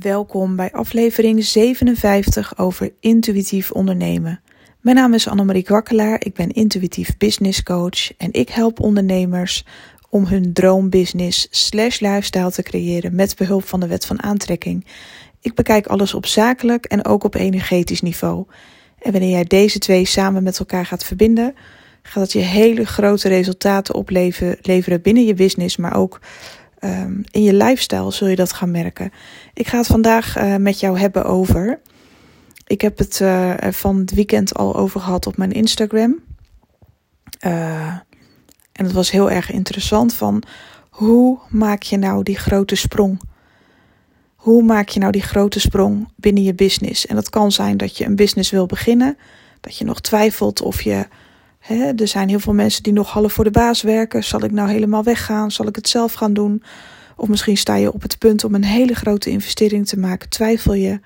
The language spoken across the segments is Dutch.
Welkom bij aflevering 57 over intuïtief ondernemen. Mijn naam is Annemarie Kwakkelaar, ik ben intuïtief business coach en ik help ondernemers om hun droombusiness slash lifestyle te creëren met behulp van de wet van aantrekking. Ik bekijk alles op zakelijk en ook op energetisch niveau. En wanneer jij deze twee samen met elkaar gaat verbinden, gaat het je hele grote resultaten opleveren binnen je business, maar ook um, in je lifestyle zul je dat gaan merken. Ik ga het vandaag uh, met jou hebben over. Ik heb het uh, van het weekend al over gehad op mijn Instagram. Uh, en het was heel erg interessant van hoe maak je nou die grote sprong? Hoe maak je nou die grote sprong binnen je business? En dat kan zijn dat je een business wil beginnen, dat je nog twijfelt of je er zijn heel veel mensen die nog half voor de baas werken. Zal ik nou helemaal weggaan? Zal ik het zelf gaan doen? Of misschien sta je op het punt om een hele grote investering te maken. Twijfel je?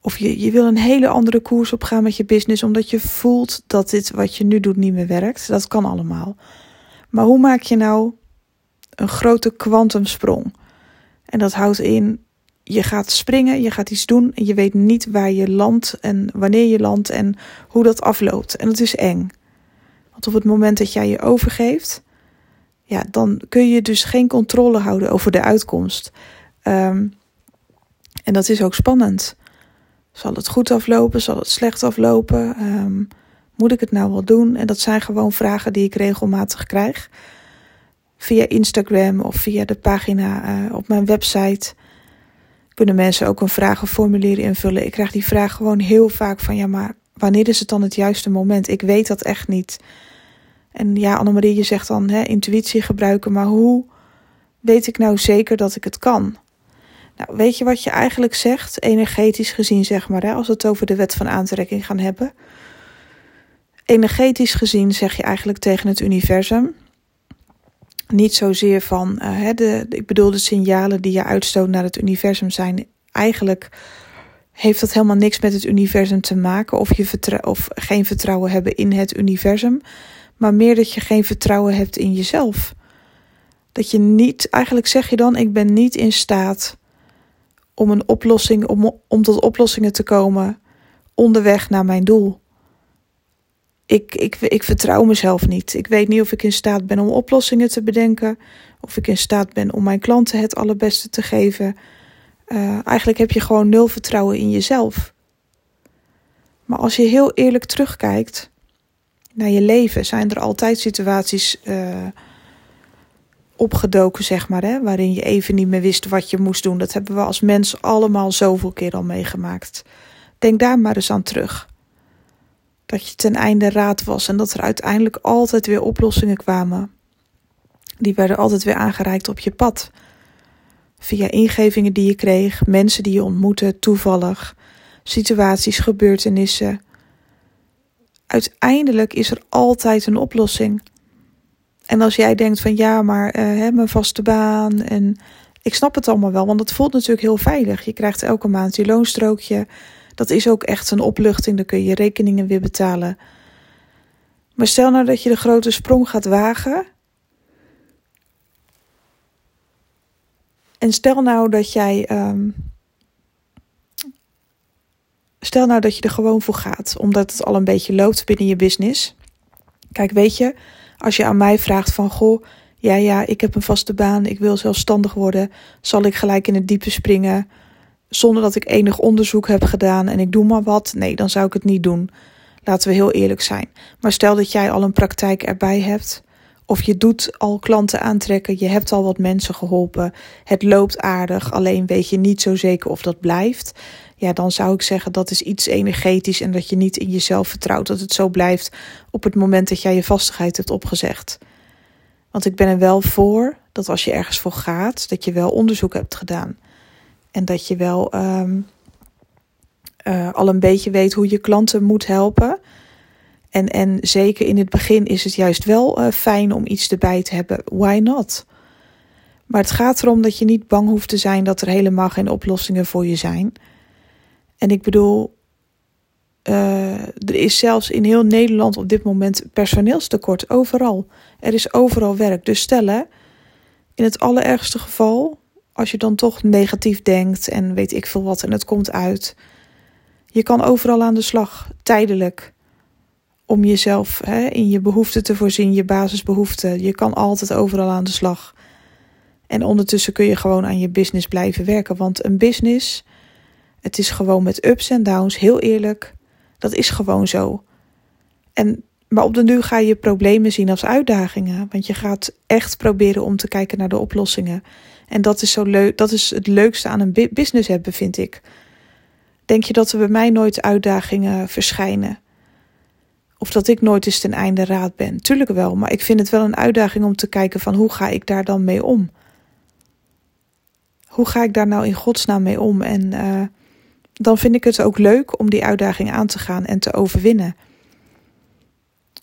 Of je, je wil een hele andere koers opgaan met je business omdat je voelt dat dit wat je nu doet niet meer werkt. Dat kan allemaal. Maar hoe maak je nou een grote kwantumsprong? En dat houdt in, je gaat springen, je gaat iets doen en je weet niet waar je landt en wanneer je landt en hoe dat afloopt. En dat is eng. Op het moment dat jij je overgeeft, ja, dan kun je dus geen controle houden over de uitkomst. Um, en dat is ook spannend. Zal het goed aflopen? Zal het slecht aflopen? Um, moet ik het nou wel doen? En dat zijn gewoon vragen die ik regelmatig krijg. Via Instagram of via de pagina uh, op mijn website kunnen mensen ook een vragenformulier invullen. Ik krijg die vraag gewoon heel vaak van ja, maar wanneer is het dan het juiste moment? Ik weet dat echt niet. En ja, Annemarie, je zegt dan hè, intuïtie gebruiken, maar hoe weet ik nou zeker dat ik het kan? Nou, weet je wat je eigenlijk zegt, energetisch gezien, zeg maar, hè, als we het over de wet van aantrekking gaan hebben? Energetisch gezien zeg je eigenlijk tegen het universum: niet zozeer van, uh, hè, de, ik bedoel, de signalen die je uitstoot naar het universum zijn eigenlijk heeft dat helemaal niks met het universum te maken of, je of geen vertrouwen hebben in het universum, maar meer dat je geen vertrouwen hebt in jezelf. Dat je niet, eigenlijk zeg je dan, ik ben niet in staat om een oplossing, om, om tot oplossingen te komen onderweg naar mijn doel ik, ik, ik vertrouw mezelf niet. Ik weet niet of ik in staat ben om oplossingen te bedenken. Of ik in staat ben om mijn klanten het allerbeste te geven. Uh, eigenlijk heb je gewoon nul vertrouwen in jezelf. Maar als je heel eerlijk terugkijkt naar je leven, zijn er altijd situaties uh, opgedoken, zeg maar, hè, waarin je even niet meer wist wat je moest doen. Dat hebben we als mens allemaal zoveel keer al meegemaakt. Denk daar maar eens aan terug dat je ten einde raad was en dat er uiteindelijk altijd weer oplossingen kwamen. Die werden altijd weer aangereikt op je pad. Via ingevingen die je kreeg, mensen die je ontmoette, toevallig, situaties, gebeurtenissen. Uiteindelijk is er altijd een oplossing. En als jij denkt van ja, maar uh, mijn vaste baan en ik snap het allemaal wel, want het voelt natuurlijk heel veilig. Je krijgt elke maand je loonstrookje. Dat is ook echt een opluchting. Dan kun je je rekeningen weer betalen. Maar stel nou dat je de grote sprong gaat wagen. En stel nou dat jij. Um, stel nou dat je er gewoon voor gaat, omdat het al een beetje loopt binnen je business. Kijk, weet je, als je aan mij vraagt van goh, ja, ja, ik heb een vaste baan, ik wil zelfstandig worden, zal ik gelijk in het diepe springen? zonder dat ik enig onderzoek heb gedaan en ik doe maar wat. Nee, dan zou ik het niet doen. Laten we heel eerlijk zijn. Maar stel dat jij al een praktijk erbij hebt. Of je doet al klanten aantrekken, je hebt al wat mensen geholpen, het loopt aardig, alleen weet je niet zo zeker of dat blijft. Ja, dan zou ik zeggen dat is iets energetisch en dat je niet in jezelf vertrouwt dat het zo blijft op het moment dat jij je vastigheid hebt opgezegd. Want ik ben er wel voor dat als je ergens voor gaat, dat je wel onderzoek hebt gedaan. En dat je wel ehm, eh, al een beetje weet hoe je klanten moet helpen. En, en zeker in het begin is het juist wel uh, fijn om iets erbij te hebben. Why not? Maar het gaat erom dat je niet bang hoeft te zijn dat er helemaal geen oplossingen voor je zijn. En ik bedoel, uh, er is zelfs in heel Nederland op dit moment personeelstekort. Overal. Er is overal werk. Dus stellen, in het allerergste geval als je dan toch negatief denkt en weet ik veel wat en het komt uit. Je kan overal aan de slag, tijdelijk. Om jezelf hè, in je behoeften te voorzien, je basisbehoeften. Je kan altijd overal aan de slag. En ondertussen kun je gewoon aan je business blijven werken. Want een business, het is gewoon met ups en downs, heel eerlijk. Dat is gewoon zo. En, maar op de nu ga je problemen zien als uitdagingen. Want je gaat echt proberen om te kijken naar de oplossingen. En dat is, zo leuk, dat is het leukste aan een business hebben, vind ik. Denk je dat er bij mij nooit uitdagingen verschijnen? Of dat ik nooit eens ten einde raad ben? Tuurlijk wel, maar ik vind het wel een uitdaging om te kijken van hoe ga ik daar dan mee om? Hoe ga ik daar nou in godsnaam mee om? En uh, dan vind ik het ook leuk om die uitdaging aan te gaan en te overwinnen.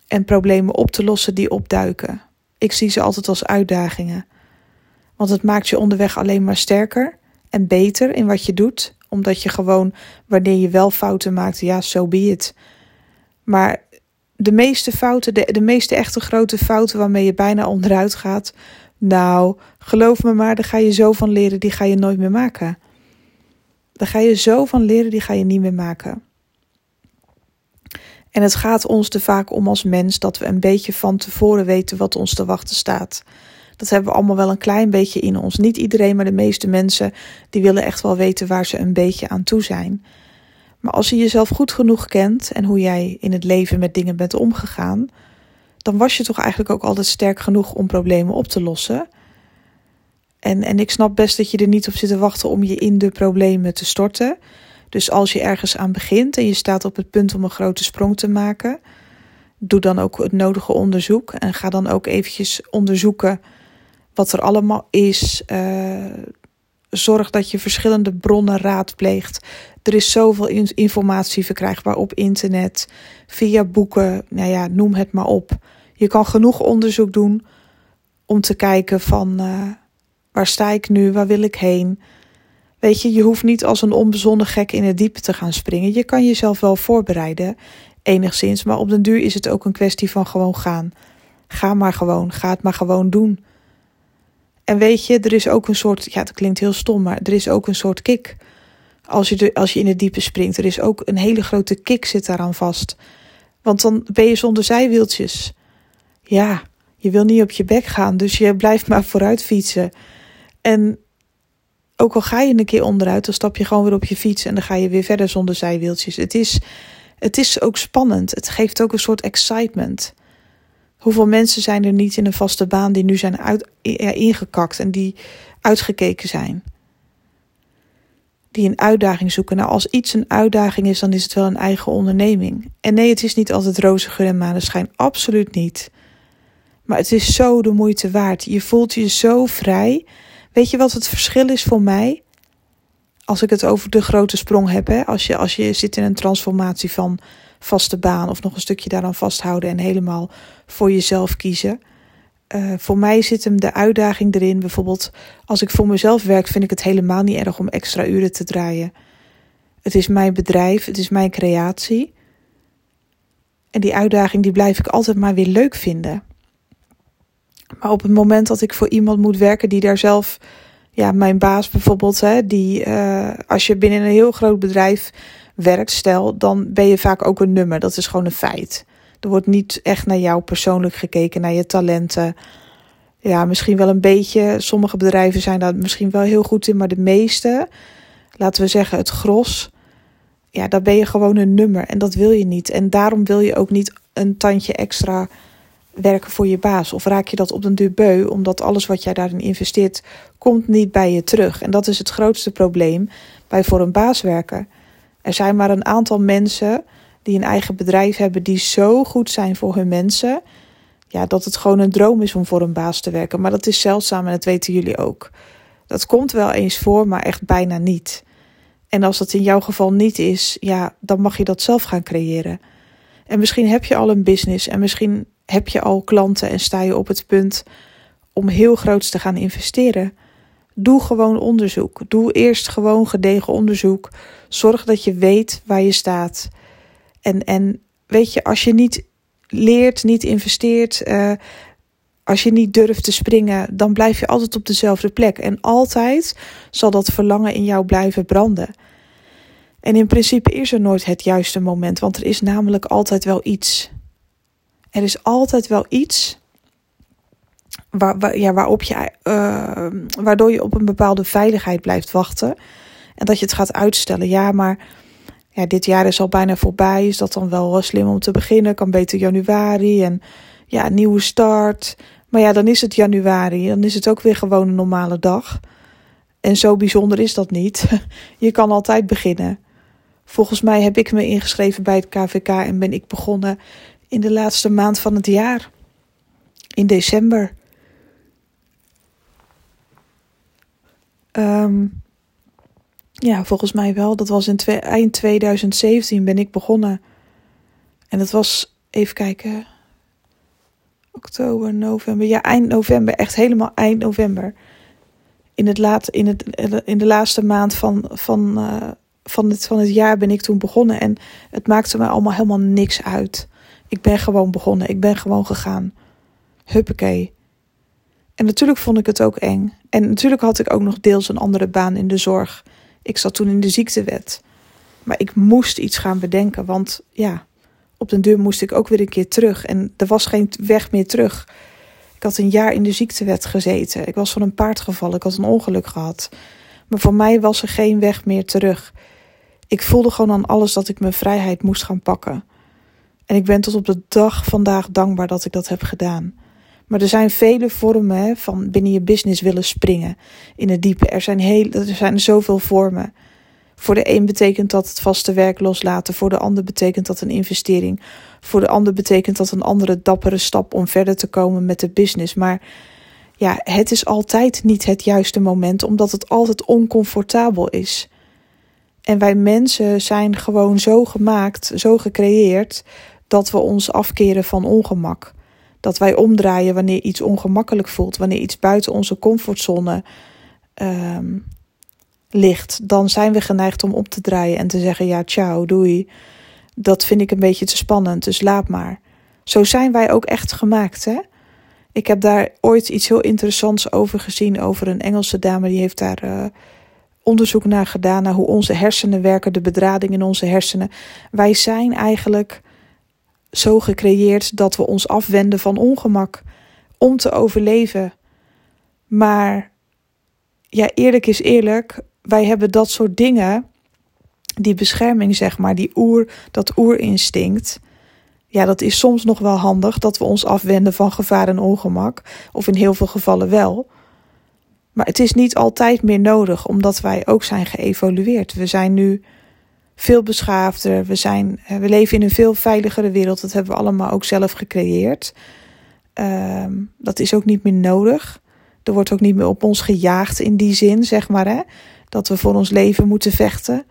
En problemen op te lossen die opduiken. Ik zie ze altijd als uitdagingen. Want het maakt je onderweg alleen maar sterker en beter in wat je doet. Omdat je gewoon, wanneer je wel fouten maakt, ja, zo so be it. Maar de meeste fouten, de, de meeste echte grote fouten waarmee je bijna onderuit gaat. Nou, geloof me maar, daar ga je zo van leren, die ga je nooit meer maken. Daar ga je zo van leren, die ga je niet meer maken. En het gaat ons er vaak om als mens dat we een beetje van tevoren weten wat ons te wachten staat. Dat hebben we allemaal wel een klein beetje in ons. Niet iedereen, maar de meeste mensen die willen echt wel weten waar ze een beetje aan toe zijn. Maar als je jezelf goed genoeg kent en hoe jij in het leven met dingen bent omgegaan, dan was je toch eigenlijk ook altijd sterk genoeg om problemen op te lossen. En, en ik snap best dat je er niet op zit te wachten om je in de problemen te storten. Dus als je ergens aan begint en je staat op het punt om een grote sprong te maken, doe dan ook het nodige onderzoek en ga dan ook eventjes onderzoeken wat er allemaal is. Uh, zorg dat je verschillende bronnen raadpleegt. Er is zoveel informatie verkrijgbaar op internet, via boeken, nou ja, noem het maar op. Je kan genoeg onderzoek doen om te kijken van uh, waar sta ik nu, waar wil ik heen. Weet je, je hoeft niet als een onbezonnen gek in het diepe te gaan springen. Je kan jezelf wel voorbereiden, enigszins, maar op den duur is het ook een kwestie van gewoon gaan. Ga maar gewoon, ga het maar gewoon doen. En weet je, er is ook een soort, ja, het klinkt heel stom, maar er is ook een soort kick. Als je, de, als je in het diepe springt, er is ook een hele grote kick zit daaraan vast. Want dan ben je zonder zijwieltjes. Ja, je wil niet op je bek gaan, dus je blijft maar vooruit fietsen. En ook al ga je een keer onderuit, dan stap je gewoon weer op je fiets en dan ga je weer verder zonder zijwieltjes. Het is, het is ook spannend. Het geeft ook een soort excitement. Hoeveel mensen zijn er niet in een vaste baan die nu zijn uit, ingekakt en die uitgekeken zijn? Die een uitdaging zoeken. Nou, als iets een uitdaging is, dan is het wel een eigen onderneming. En nee, het is niet altijd roze geur en maneschijn. Absoluut niet. Maar het is zo de moeite waard. Je voelt je zo vrij. Weet je wat het verschil is voor mij? Als ik het over de grote sprong heb, hè? Als, je, als je zit in een transformatie van vaste baan of nog een stukje daaraan vasthouden en helemaal voor jezelf kiezen. Uh, voor mij zit hem de uitdaging erin. Bijvoorbeeld, als ik voor mezelf werk, vind ik het helemaal niet erg om extra uren te draaien. Het is mijn bedrijf, het is mijn creatie. En die uitdaging die blijf ik altijd maar weer leuk vinden. Maar op het moment dat ik voor iemand moet werken die daar zelf, ja, mijn baas bijvoorbeeld, hè, die uh, als je binnen een heel groot bedrijf werkt, stel, dan ben je vaak ook een nummer. Dat is gewoon een feit. Er wordt niet echt naar jou persoonlijk gekeken, naar je talenten. Ja, misschien wel een beetje. Sommige bedrijven zijn daar misschien wel heel goed in, maar de meeste, laten we zeggen het gros, ja, daar ben je gewoon een nummer en dat wil je niet. En daarom wil je ook niet een tandje extra werken voor je baas. Of raak je dat op den duur beu, omdat alles wat jij daarin investeert, komt niet bij je terug. En dat is het grootste probleem bij voor een baas werken. Er zijn maar een aantal mensen die een eigen bedrijf hebben die zo goed zijn voor hun mensen. Ja, dat het gewoon een droom is om voor een baas te werken. Maar dat is zeldzaam en dat weten jullie ook. Dat komt wel eens voor, maar echt bijna niet. En als dat in jouw geval niet is, ja, dan mag je dat zelf gaan creëren. En misschien heb je al een business en misschien heb je al klanten en sta je op het punt om heel groots te gaan investeren. Doe gewoon onderzoek. Doe eerst gewoon gedegen onderzoek. Zorg dat je weet waar je staat. En, en weet je, als je niet leert, niet investeert, uh, Als je niet durft te springen, dan blijf je altijd op dezelfde plek. En altijd zal dat verlangen in jou blijven branden. En in principe is er nooit het juiste moment, want er is namelijk altijd wel iets. Er is altijd wel iets waar, ja, waarop je, uh, waardoor je op een bepaalde veiligheid blijft wachten. En dat je het gaat uitstellen. Ja, maar ja, dit jaar is al bijna voorbij. Is dat dan wel slim om te beginnen? Kan beter januari en ja, nieuwe start. Maar ja, dan is het januari. Dan is het ook weer gewoon een normale dag. En zo bijzonder is dat niet. Je kan altijd beginnen. Volgens mij heb ik me ingeschreven bij het KVK en ben ik begonnen in de laatste maand van het jaar. In december. Um, ja, volgens mij wel. Dat was in eind 2017 ben ik begonnen. En dat was, even kijken, oktober, november. Ja, eind november, echt helemaal eind november. In, het laat, in, het, in de laatste maand van, van, uh, van, het, van het jaar ben ik toen begonnen. En het maakte me allemaal helemaal niks uit. Ik ben gewoon begonnen. Ik ben gewoon gegaan. Huppakee. En natuurlijk vond ik het ook eng. En natuurlijk had ik ook nog deels een andere baan in de zorg. Ik zat toen in de ziektewet. Maar ik moest iets gaan bedenken, want ja, op den deur moest ik ook weer een keer terug. En er was geen weg meer terug. Ik had een jaar in de ziektewet gezeten. Ik was van een paard gevallen. Ik had een ongeluk gehad. Maar voor mij was er geen weg meer terug. Ik voelde gewoon aan alles dat ik mijn vrijheid moest gaan pakken. En ik ben tot op de dag vandaag dankbaar dat ik dat heb gedaan. Maar er zijn vele vormen van binnen je business willen springen in het diepe. Er zijn, heel, er zijn zoveel vormen. Voor de een betekent dat het vaste werk loslaten. Voor de ander betekent dat een investering. Voor de ander betekent dat een andere dappere stap om verder te komen met de business. Maar ja, het is altijd niet het juiste moment, omdat het altijd oncomfortabel is. En wij mensen zijn gewoon zo gemaakt, zo gecreëerd, dat we ons afkeren van ongemak dat wij omdraaien wanneer iets ongemakkelijk voelt, wanneer iets buiten onze comfortzone ehm, ligt, dan zijn we geneigd om op te draaien en te zeggen: ja, ciao, doei. Dat vind ik een beetje te spannend, dus laat maar. Zo zijn wij ook echt gemaakt, hè? Ik heb daar ooit iets heel interessants over gezien over een Engelse dame die heeft daar uh, onderzoek naar gedaan naar hoe onze hersenen werken, de bedrading in onze hersenen. Wij zijn eigenlijk zo gecreëerd dat we ons afwenden van ongemak om te overleven. Maar ja, eerlijk is eerlijk, wij hebben dat soort dingen, die bescherming zeg maar, die oer, dat oerinstinct. Ja, dat is soms nog wel handig dat we ons afwenden van gevaar en ongemak, of in heel veel gevallen wel. Maar het is niet altijd meer nodig, omdat wij ook zijn geëvolueerd. We zijn nu veel beschaafder. We, zijn, eh, we leven in een veel veiligere wereld. Dat hebben we allemaal ook zelf gecreëerd. Ehm, dat is ook niet meer nodig. Er wordt ook niet meer op ons gejaagd in die zin, zeg maar. Hè? Dat we voor ons leven moeten vechten.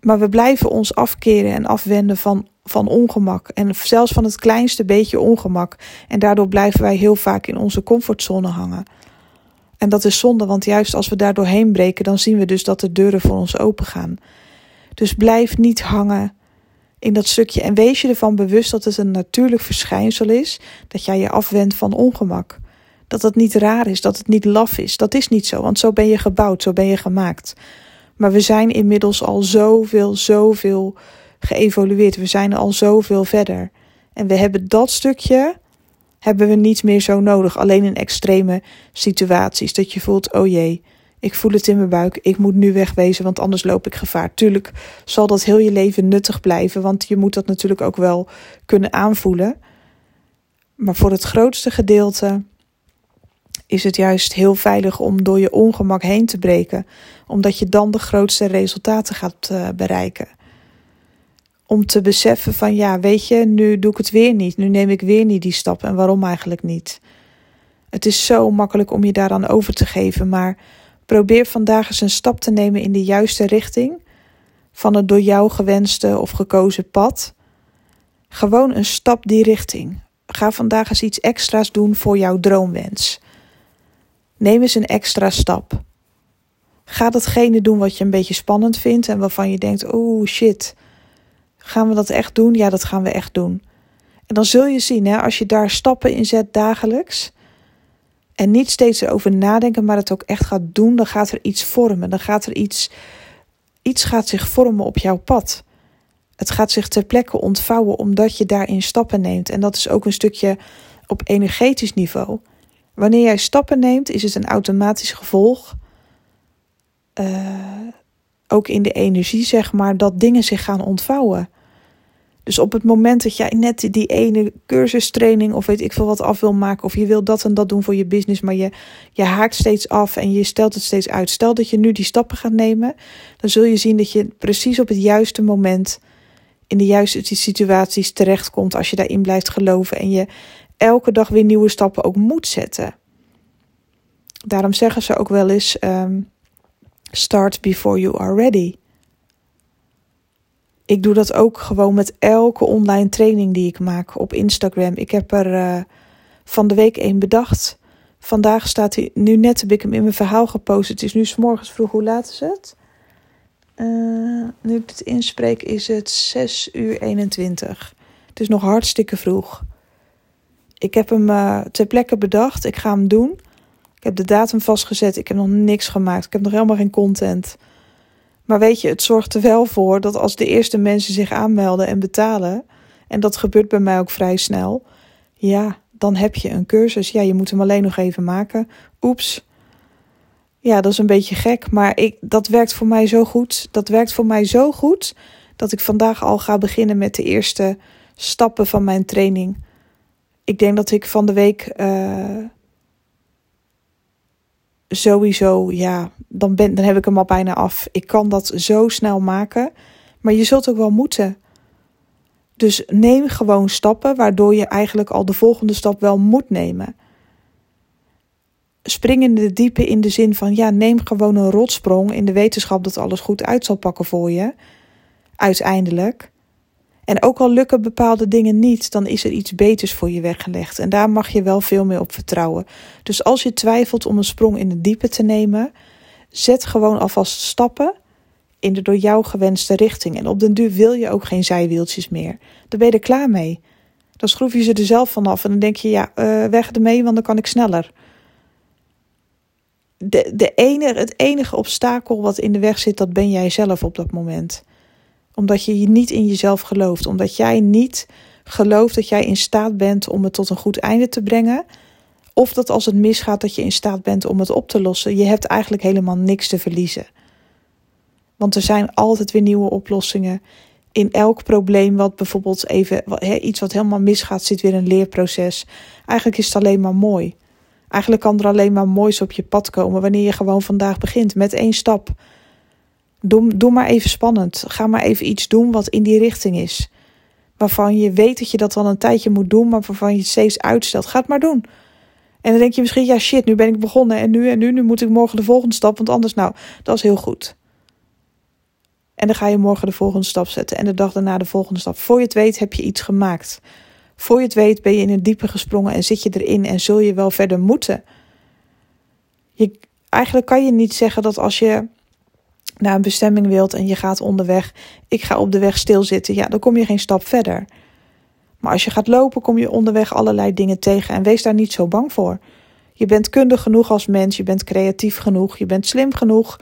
Maar we blijven ons afkeren en afwenden van, van ongemak. En zelfs van het kleinste beetje ongemak. En daardoor blijven wij heel vaak in onze comfortzone hangen. En dat is zonde, want juist als we daar doorheen breken, dan zien we dus dat de deuren voor ons open gaan. Dus blijf niet hangen in dat stukje en wees je ervan bewust dat het een natuurlijk verschijnsel is dat jij je afwendt van ongemak. Dat het niet raar is, dat het niet laf is. Dat is niet zo, want zo ben je gebouwd, zo ben je gemaakt. Maar we zijn inmiddels al zoveel, zoveel geëvolueerd. We zijn al zoveel verder. En we hebben dat stukje hebben we niet meer zo nodig. Alleen in extreme situaties. Dat je voelt, oh jee, ik voel het in mijn buik. Ik moet nu wegwezen, want anders loop ik gevaar. Tuurlijk zal dat heel je leven nuttig blijven, want je moet dat natuurlijk ook wel kunnen aanvoelen. Maar voor het grootste gedeelte is het juist heel veilig om door je ongemak heen te breken, omdat je dan de grootste resultaten gaat uh, bereiken. Om te beseffen van ja, weet je, nu doe ik het weer niet. Nu neem ik weer niet die stap en waarom eigenlijk niet? Het is zo makkelijk om je daaraan over te geven, maar Probeer vandaag eens een stap te nemen in de juiste richting van het door jou gewenste of gekozen pad. Gewoon een stap die richting. Ga vandaag eens iets extra's doen voor jouw droomwens. Neem eens een extra stap. Ga datgene doen wat je een beetje spannend vindt en waarvan je denkt: oh shit, gaan we dat echt doen? Ja, dat gaan we echt doen. En dan zul je zien, hè, als je daar stappen in zet dagelijks, En niet steeds erover nadenken, maar het ook echt gaat doen. Dan gaat er iets vormen. Dan gaat er iets, iets gaat zich vormen op jouw pad. Het gaat zich ter plekke ontvouwen omdat je daarin stappen neemt. En dat is ook een stukje op energetisch niveau. Wanneer jij stappen neemt, is het een automatisch gevolg. Uh, ook in de energie, zeg maar, dat dingen zich gaan ontvouwen. Dus op het moment dat jij net die ene cursustraining of weet ik veel wat af wil maken, of je wil dat en dat doen voor je business, maar je, je haakt steeds af en je stelt het steeds uit. Stel dat je nu die stappen gaat nemen, dan zul je zien dat je precies op het juiste moment in de juiste situaties terechtkomt als je daarin blijft geloven en je elke dag weer nieuwe stappen ook moet zetten. Daarom zeggen ze ook wel eens: um, start before you are ready. Ik doe dat ook gewoon met elke online training die ik maak op Instagram. Ik heb er uh, van de week één bedacht. Vandaag staat hij, nu net heb ik hem in mijn verhaal gepost. Het is nu s morgens vroeg. Hoe laat is het? Uh, nu ik het inspreek is het 6 uur 21. Het is nog hartstikke vroeg. Ik heb hem uh, ter plekke bedacht. Ik ga hem doen. Ik heb de datum vastgezet. Ik heb nog niks gemaakt. Ik heb nog helemaal geen content. Maar weet je, het zorgt er wel voor dat als de eerste mensen zich aanmelden en betalen, en dat gebeurt bij mij ook vrij snel, ja, dan heb je een cursus. Ja, je moet hem alleen nog even maken. Oeps. Ja, dat is een beetje gek, maar ik, dat werkt voor mij zo goed. Dat werkt voor mij zo goed dat ik vandaag al ga beginnen met de eerste stappen van mijn training. Ik denk dat ik van de week uh, sowieso, ja, dan, ben, dan heb ik hem al bijna af. Ik kan dat zo snel maken. Maar je zult ook wel moeten. Dus neem gewoon stappen waardoor je eigenlijk al de volgende stap wel moet nemen. Spring in de diepe in de zin van ja, neem gewoon een rotsprong in de wetenschap dat alles goed uit zal pakken voor je. Uiteindelijk. En ook al lukken bepaalde dingen niet, dan is er iets beters voor je weggelegd. En daar mag je wel veel meer op vertrouwen. Dus als je twijfelt om een sprong in de diepe te nemen, zet gewoon alvast stappen in de door jou gewenste richting. En op den duur wil je ook geen zijwieltjes meer. Dan ben je er klaar mee. Dan schroef je ze er zelf vanaf en dan denk je, ja, uh, weg ermee, want dan kan ik sneller. De, de enige, het enige obstakel wat in de weg zit, dat ben jij zelf op dat moment omdat je niet in jezelf gelooft. Omdat jij niet gelooft dat jij in staat bent om het tot een goed einde te brengen. Of dat als het misgaat, dat je in staat bent om het op te lossen. Je hebt eigenlijk helemaal niks te verliezen. Want er zijn altijd weer nieuwe oplossingen. In elk probleem wat bijvoorbeeld even iets wat helemaal misgaat, zit weer een leerproces. Eigenlijk is het alleen maar mooi. Eigenlijk kan er alleen maar moois op je pad komen wanneer je gewoon vandaag begint met één stap. Doe, maar even spannend. Ga maar even iets doen wat in die richting is. Waarvan je weet dat je dat al een tijdje moet doen, maar waarvan je steeds uitstelt. Ga het maar doen. En dan denk je misschien, ja shit, nu ben ik begonnen en nu en nu, nu moet ik morgen de volgende stap, want anders, nou, dat is heel goed. En dan ga je morgen de volgende stap zetten en de dag daarna de volgende stap. Voor je het weet heb je iets gemaakt. Voor je het weet ben je in het diepe gesprongen en zit je erin en zul je wel verder moeten. Je, eigenlijk kan je niet zeggen dat als je naar een bestemming wilt en je gaat onderweg, ik ga op de weg stilzitten, ja, dan kom je geen stap verder. Maar als je gaat lopen, kom je onderweg allerlei dingen tegen en wees daar niet zo bang voor. Je bent kundig genoeg als mens, je bent creatief genoeg, je bent slim genoeg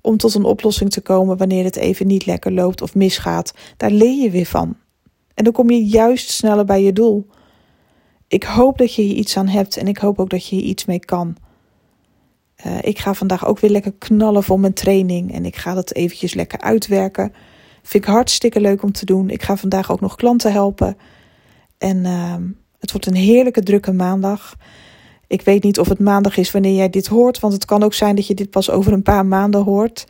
om tot een oplossing te komen wanneer het even niet lekker loopt of misgaat. Daar leer je weer van. En dan kom je juist sneller bij je doel. Ik hoop dat je hier iets aan hebt en ik hoop ook dat je hier iets mee kan. Uh, ik ga vandaag ook weer lekker knallen voor mijn training. En ik ga dat eventjes lekker uitwerken. Vind ik hartstikke leuk om te doen. Ik ga vandaag ook nog klanten helpen. En uh, het wordt een heerlijke drukke maandag. Ik weet niet of het maandag is wanneer jij dit hoort. Want het kan ook zijn dat je dit pas over een paar maanden hoort.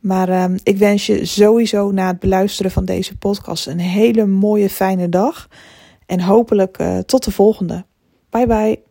Maar uh, ik wens je sowieso na het beluisteren van deze podcast een hele mooie, fijne dag. En hopelijk uh, tot de volgende. Bye bye.